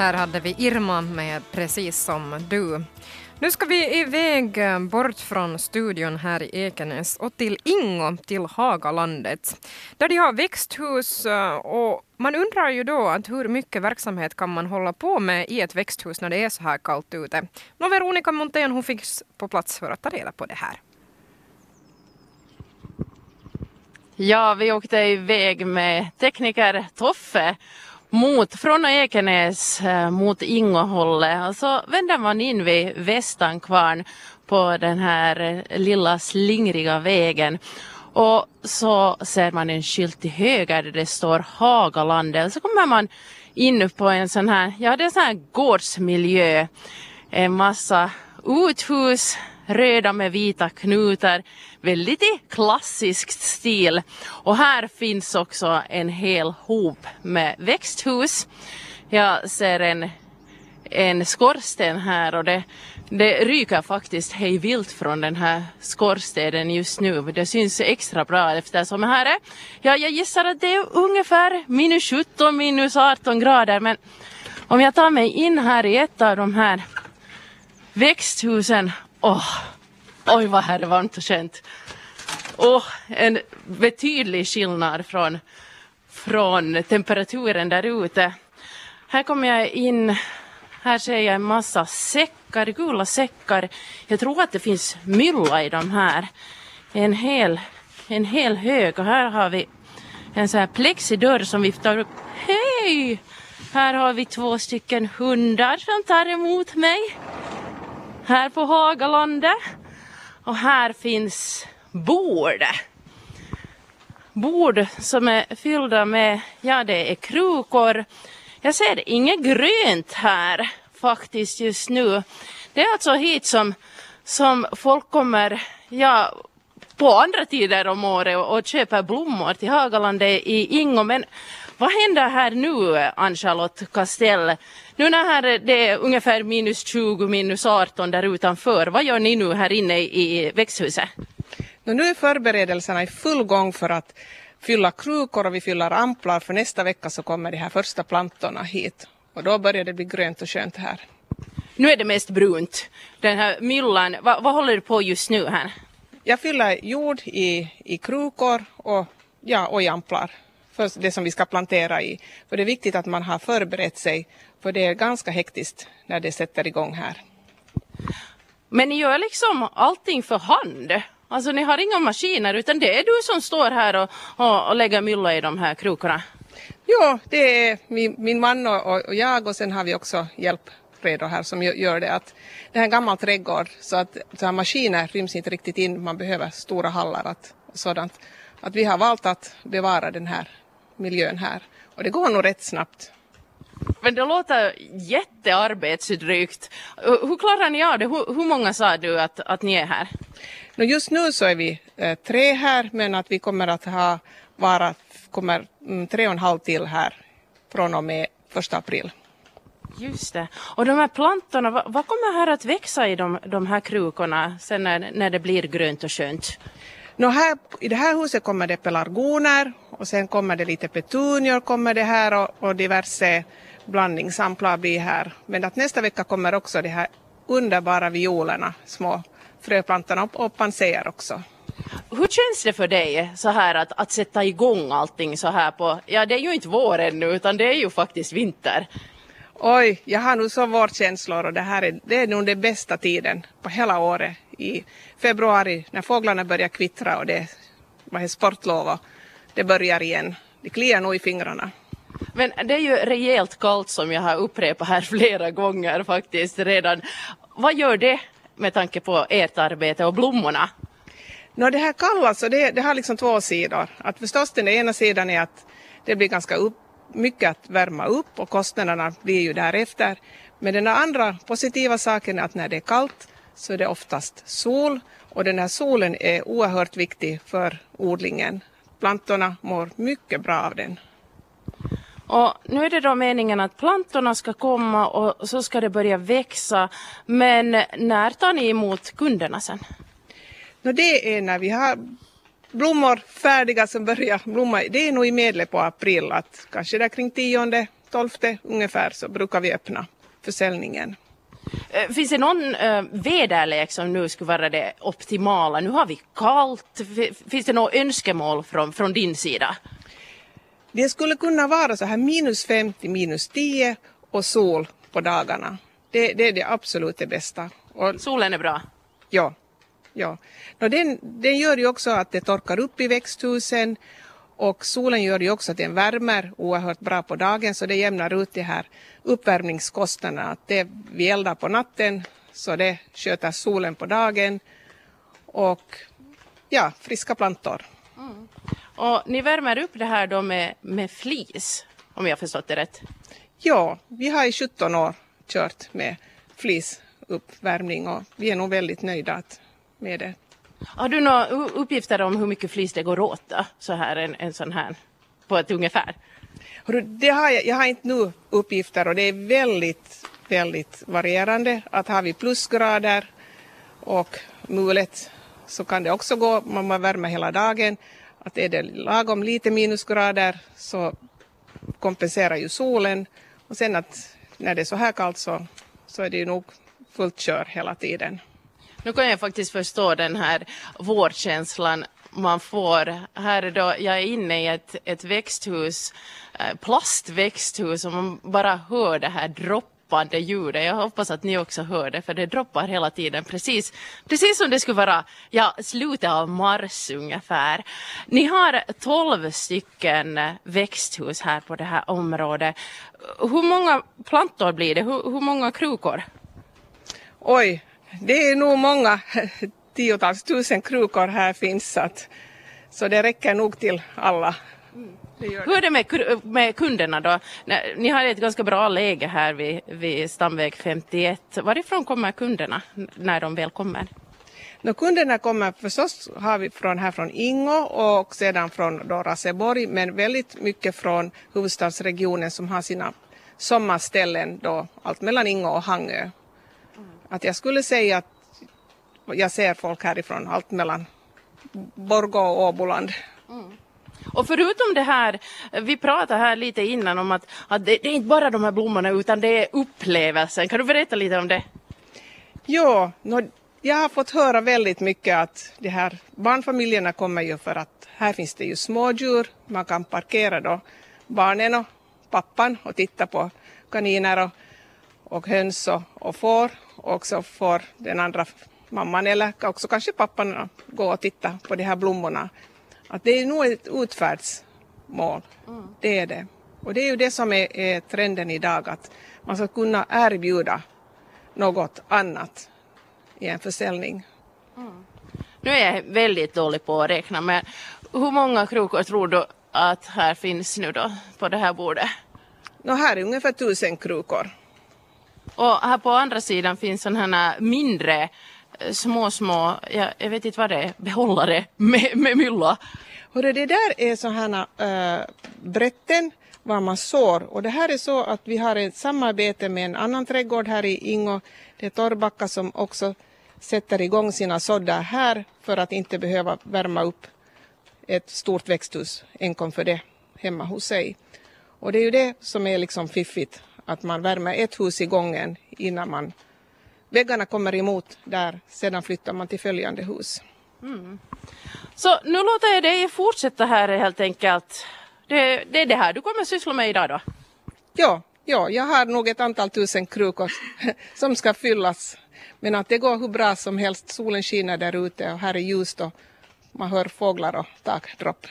Här hade vi Irma med Precis som du. Nu ska vi iväg eh, bort från studion här i Ekenäs och till Ingo, till Hagalandet, där de har växthus eh, och man undrar ju då att hur mycket verksamhet kan man hålla på med i ett växthus när det är så här kallt ute. Nå, Veronica Montén hon finns på plats för att ta reda på det här. Ja, vi åkte iväg med tekniker Toffe mot, från Ekenäs eh, mot Ingåhållet och så alltså, vänder man in vid Västankvarn på den här eh, lilla slingriga vägen och så ser man en skylt till höger där det står Hagalandet. Så kommer man in på en sån här, ja det är en sån här gårdsmiljö. En massa uthus, röda med vita knutar, väldigt i klassisk stil. Och här finns också en hel hop med växthus. Jag ser en, en skorsten här och det, det ryker faktiskt hej vilt från den här skorstenen just nu. Det syns extra bra eftersom här är, ja jag gissar att det är ungefär minus 17, minus 18 grader men om jag tar mig in här i ett av de här växthusen, åh, oj vad här är varmt och skönt. Oh, en betydlig skillnad från, från temperaturen där ute. Här kommer jag in, här ser jag en massa säckar, gula säckar. Jag tror att det finns mylla i de här. En hel, en hel hög och här har vi en sån här plexidörr som viftar upp. Hej! Här har vi två stycken hundar som tar emot mig. Här på Hagalandet. Och här finns bord. Bord som är fyllda med, ja det är krukor. Jag ser inget grönt här faktiskt just nu. Det är alltså hit som, som folk kommer, ja på andra tider om året och, och köper blommor till Hagalandet i Ingo. Men vad händer här nu, Ann-Charlotte Castell? Nu när det är ungefär minus 20, minus 18 där utanför, vad gör ni nu här inne i växthuset? nu är förberedelserna i full gång för att fylla krukor och vi fyller amplar för nästa vecka så kommer de här första plantorna hit och då börjar det bli grönt och skönt här. Nu är det mest brunt. Den här myllan, vad, vad håller du på just nu här? Jag fyller jord i, i krukor och, ja, och i amplar för det som vi ska plantera i. För det är viktigt att man har förberett sig för det är ganska hektiskt när det sätter igång här. Men ni gör liksom allting för hand? Alltså ni har inga maskiner utan det är du som står här och, och, och lägger mylla i de här krokarna? Ja, det är min, min man och, och, jag och sen har vi också hjälp redo här som gör det att det här är en gammal trädgård så att så här maskiner ryms inte riktigt in, man behöver stora hallar att, sådant. Att vi har valt att bevara den här miljön här och det går nog rätt snabbt. Men det låter jättearbetsdrygt. Hur klarar ni av det? Hur, hur många sa du att, att ni är här? No just nu så är vi eh, tre här men att vi kommer att ha vara kommer, mm, tre och en halv till här från och med första april. Just det. Och de här plantorna, vad, vad kommer här att växa i de, de här krukorna sen när, när det blir grönt och skönt? No här, I det här huset kommer det pelargoner och sen kommer det lite petunior kommer det här och, och diverse blandningsamplar blir här. Men att nästa vecka kommer också de här underbara violerna, små fröplantorna och, och panser också. Hur känns det för dig så här att, att sätta igång allting så här på, ja det är ju inte vår ännu utan det är ju faktiskt vinter. Oj, jag har nog så vårkänslor och det här är, det är nog den bästa tiden på hela året. I februari när fåglarna börjar kvittra och det är sportlov och det börjar igen. Det kliar nog i fingrarna. Men det är ju rejält kallt som jag har upprepat här flera gånger faktiskt redan. Vad gör det med tanke på ert arbete och blommorna? No, det här kalla så det, det har liksom två sidor. Att förstås den ena sidan är att det blir ganska upp, mycket att värma upp och kostnaderna blir ju därefter. Men den andra positiva saken är att när det är kallt så är det oftast sol och den här solen är oerhört viktig för odlingen. Plantorna mår mycket bra av den. Och nu är det då meningen att plantorna ska komma och så ska det börja växa. Men när tar ni emot kunderna sen? No, det är när vi har blommor färdiga som börjar blomma. Det är nog i medlet på april, att kanske där kring 10, tolfte ungefär så brukar vi öppna försäljningen. Eh, finns det någon äh, väderlek som nu skulle vara det optimala? Nu har vi kallt. Finns det något önskemål från, från din sida? Det skulle kunna vara så här minus 5 till minus 10 och sol på dagarna. Det, det är det absolut det bästa. Och, Solen är bra? Ja. ja. Den, den gör ju också att det torkar upp i växthusen och solen gör ju också att den värmer oerhört bra på dagen så det jämnar ut de här uppvärmningskostnaderna. Att det vi eldar på natten så det sköter solen på dagen och ja, friska plantor. Mm. Och ni värmer upp det här då med, med flis, om jag förstått det rätt? Ja, vi har i 17 år kört med flisuppvärmning och vi är nog väldigt nöjda med det. Har du några uppgifter om hur mycket flis det går åt då, så här en, en sån här på ett ungefär? Det har jag, jag har inte nu uppgifter och det är väldigt, väldigt varierande. Att har vi plusgrader och mulet så kan det också gå, man värmer hela dagen. Att är det lagom lite minusgrader så kompenserar ju solen och sen att när det är så här kallt så, så är det ju nog fullt kör hela tiden. Nu kan jag faktiskt förstå den här vårkänslan man får. Här är då, jag är inne i ett, ett växthus, eh, plastväxthus och man bara hör det här droppande ljudet. Jag hoppas att ni också hör det för det droppar hela tiden precis, precis som det skulle vara ja, slutet av mars ungefär. Ni har tolv stycken växthus här på det här området. Hur många plantor blir det? Hur, hur många krukor? Oj, det är nog många tiotals tusen krukor här finns att, så det räcker nog till alla. Mm. Hur är det med, med kunderna då? Ni har ett ganska bra läge här vid, vid Stamväg 51. Varifrån kommer kunderna när de väl kommer? No, kunderna kommer förstås har vi från här från Ingo och sedan från då Raseborg men väldigt mycket från huvudstadsregionen som har sina sommarställen då allt mellan Ingo och Hangö. Att jag skulle säga att jag ser folk härifrån, allt mellan Borgå och Åboland. Mm. Och förutom det här, vi pratade här lite innan om att, att det, det, är inte bara de här blommorna utan det är upplevelsen. Kan du berätta lite om det? Ja, no, jag har fått höra väldigt mycket att de här barnfamiljerna kommer ju för att här finns det ju smådjur. Man kan parkera då barnen och pappan och titta på kaniner och, och höns och, och får och så får den andra mamman eller också kanske pappan gå och titta på de här blommorna. Att det är nog ett utfärdsmål, mm. det är det. Och det är ju det som är, är trenden idag, att man ska kunna erbjuda något annat i en försäljning. Mm. Nu är jag väldigt dålig på att räkna, men hur många krukor tror du att här finns nu då på det här bordet? No, här är ungefär tusen krukor. Och här på andra sidan finns sådana här mindre eh, små, små, jag, jag vet inte vad det är, behållare med, med mylla. Hörru, det där är sådana äh, eh, brätten var man sår och det här är så att vi har ett samarbete med en annan trädgård här i Ingo, det är Torrbacka som också sätter igång sina såddar här för att inte behöva värma upp ett stort växthus enkom för det hemma hos sig. Och det är ju det som är liksom fiffigt, att man värmer ett hus i gången innan man väggarna kommer emot där, sedan flyttar man till följande hus. Mm. Så nu låter jag dig fortsätta här helt enkelt. Det, det är det här du kommer syssla med idag då? Ja, ja, jag har nog ett antal tusen krukor som ska fyllas. Men att det går hur bra som helst, solen skiner där ute och här är ljust och man hör fåglar och takdropp.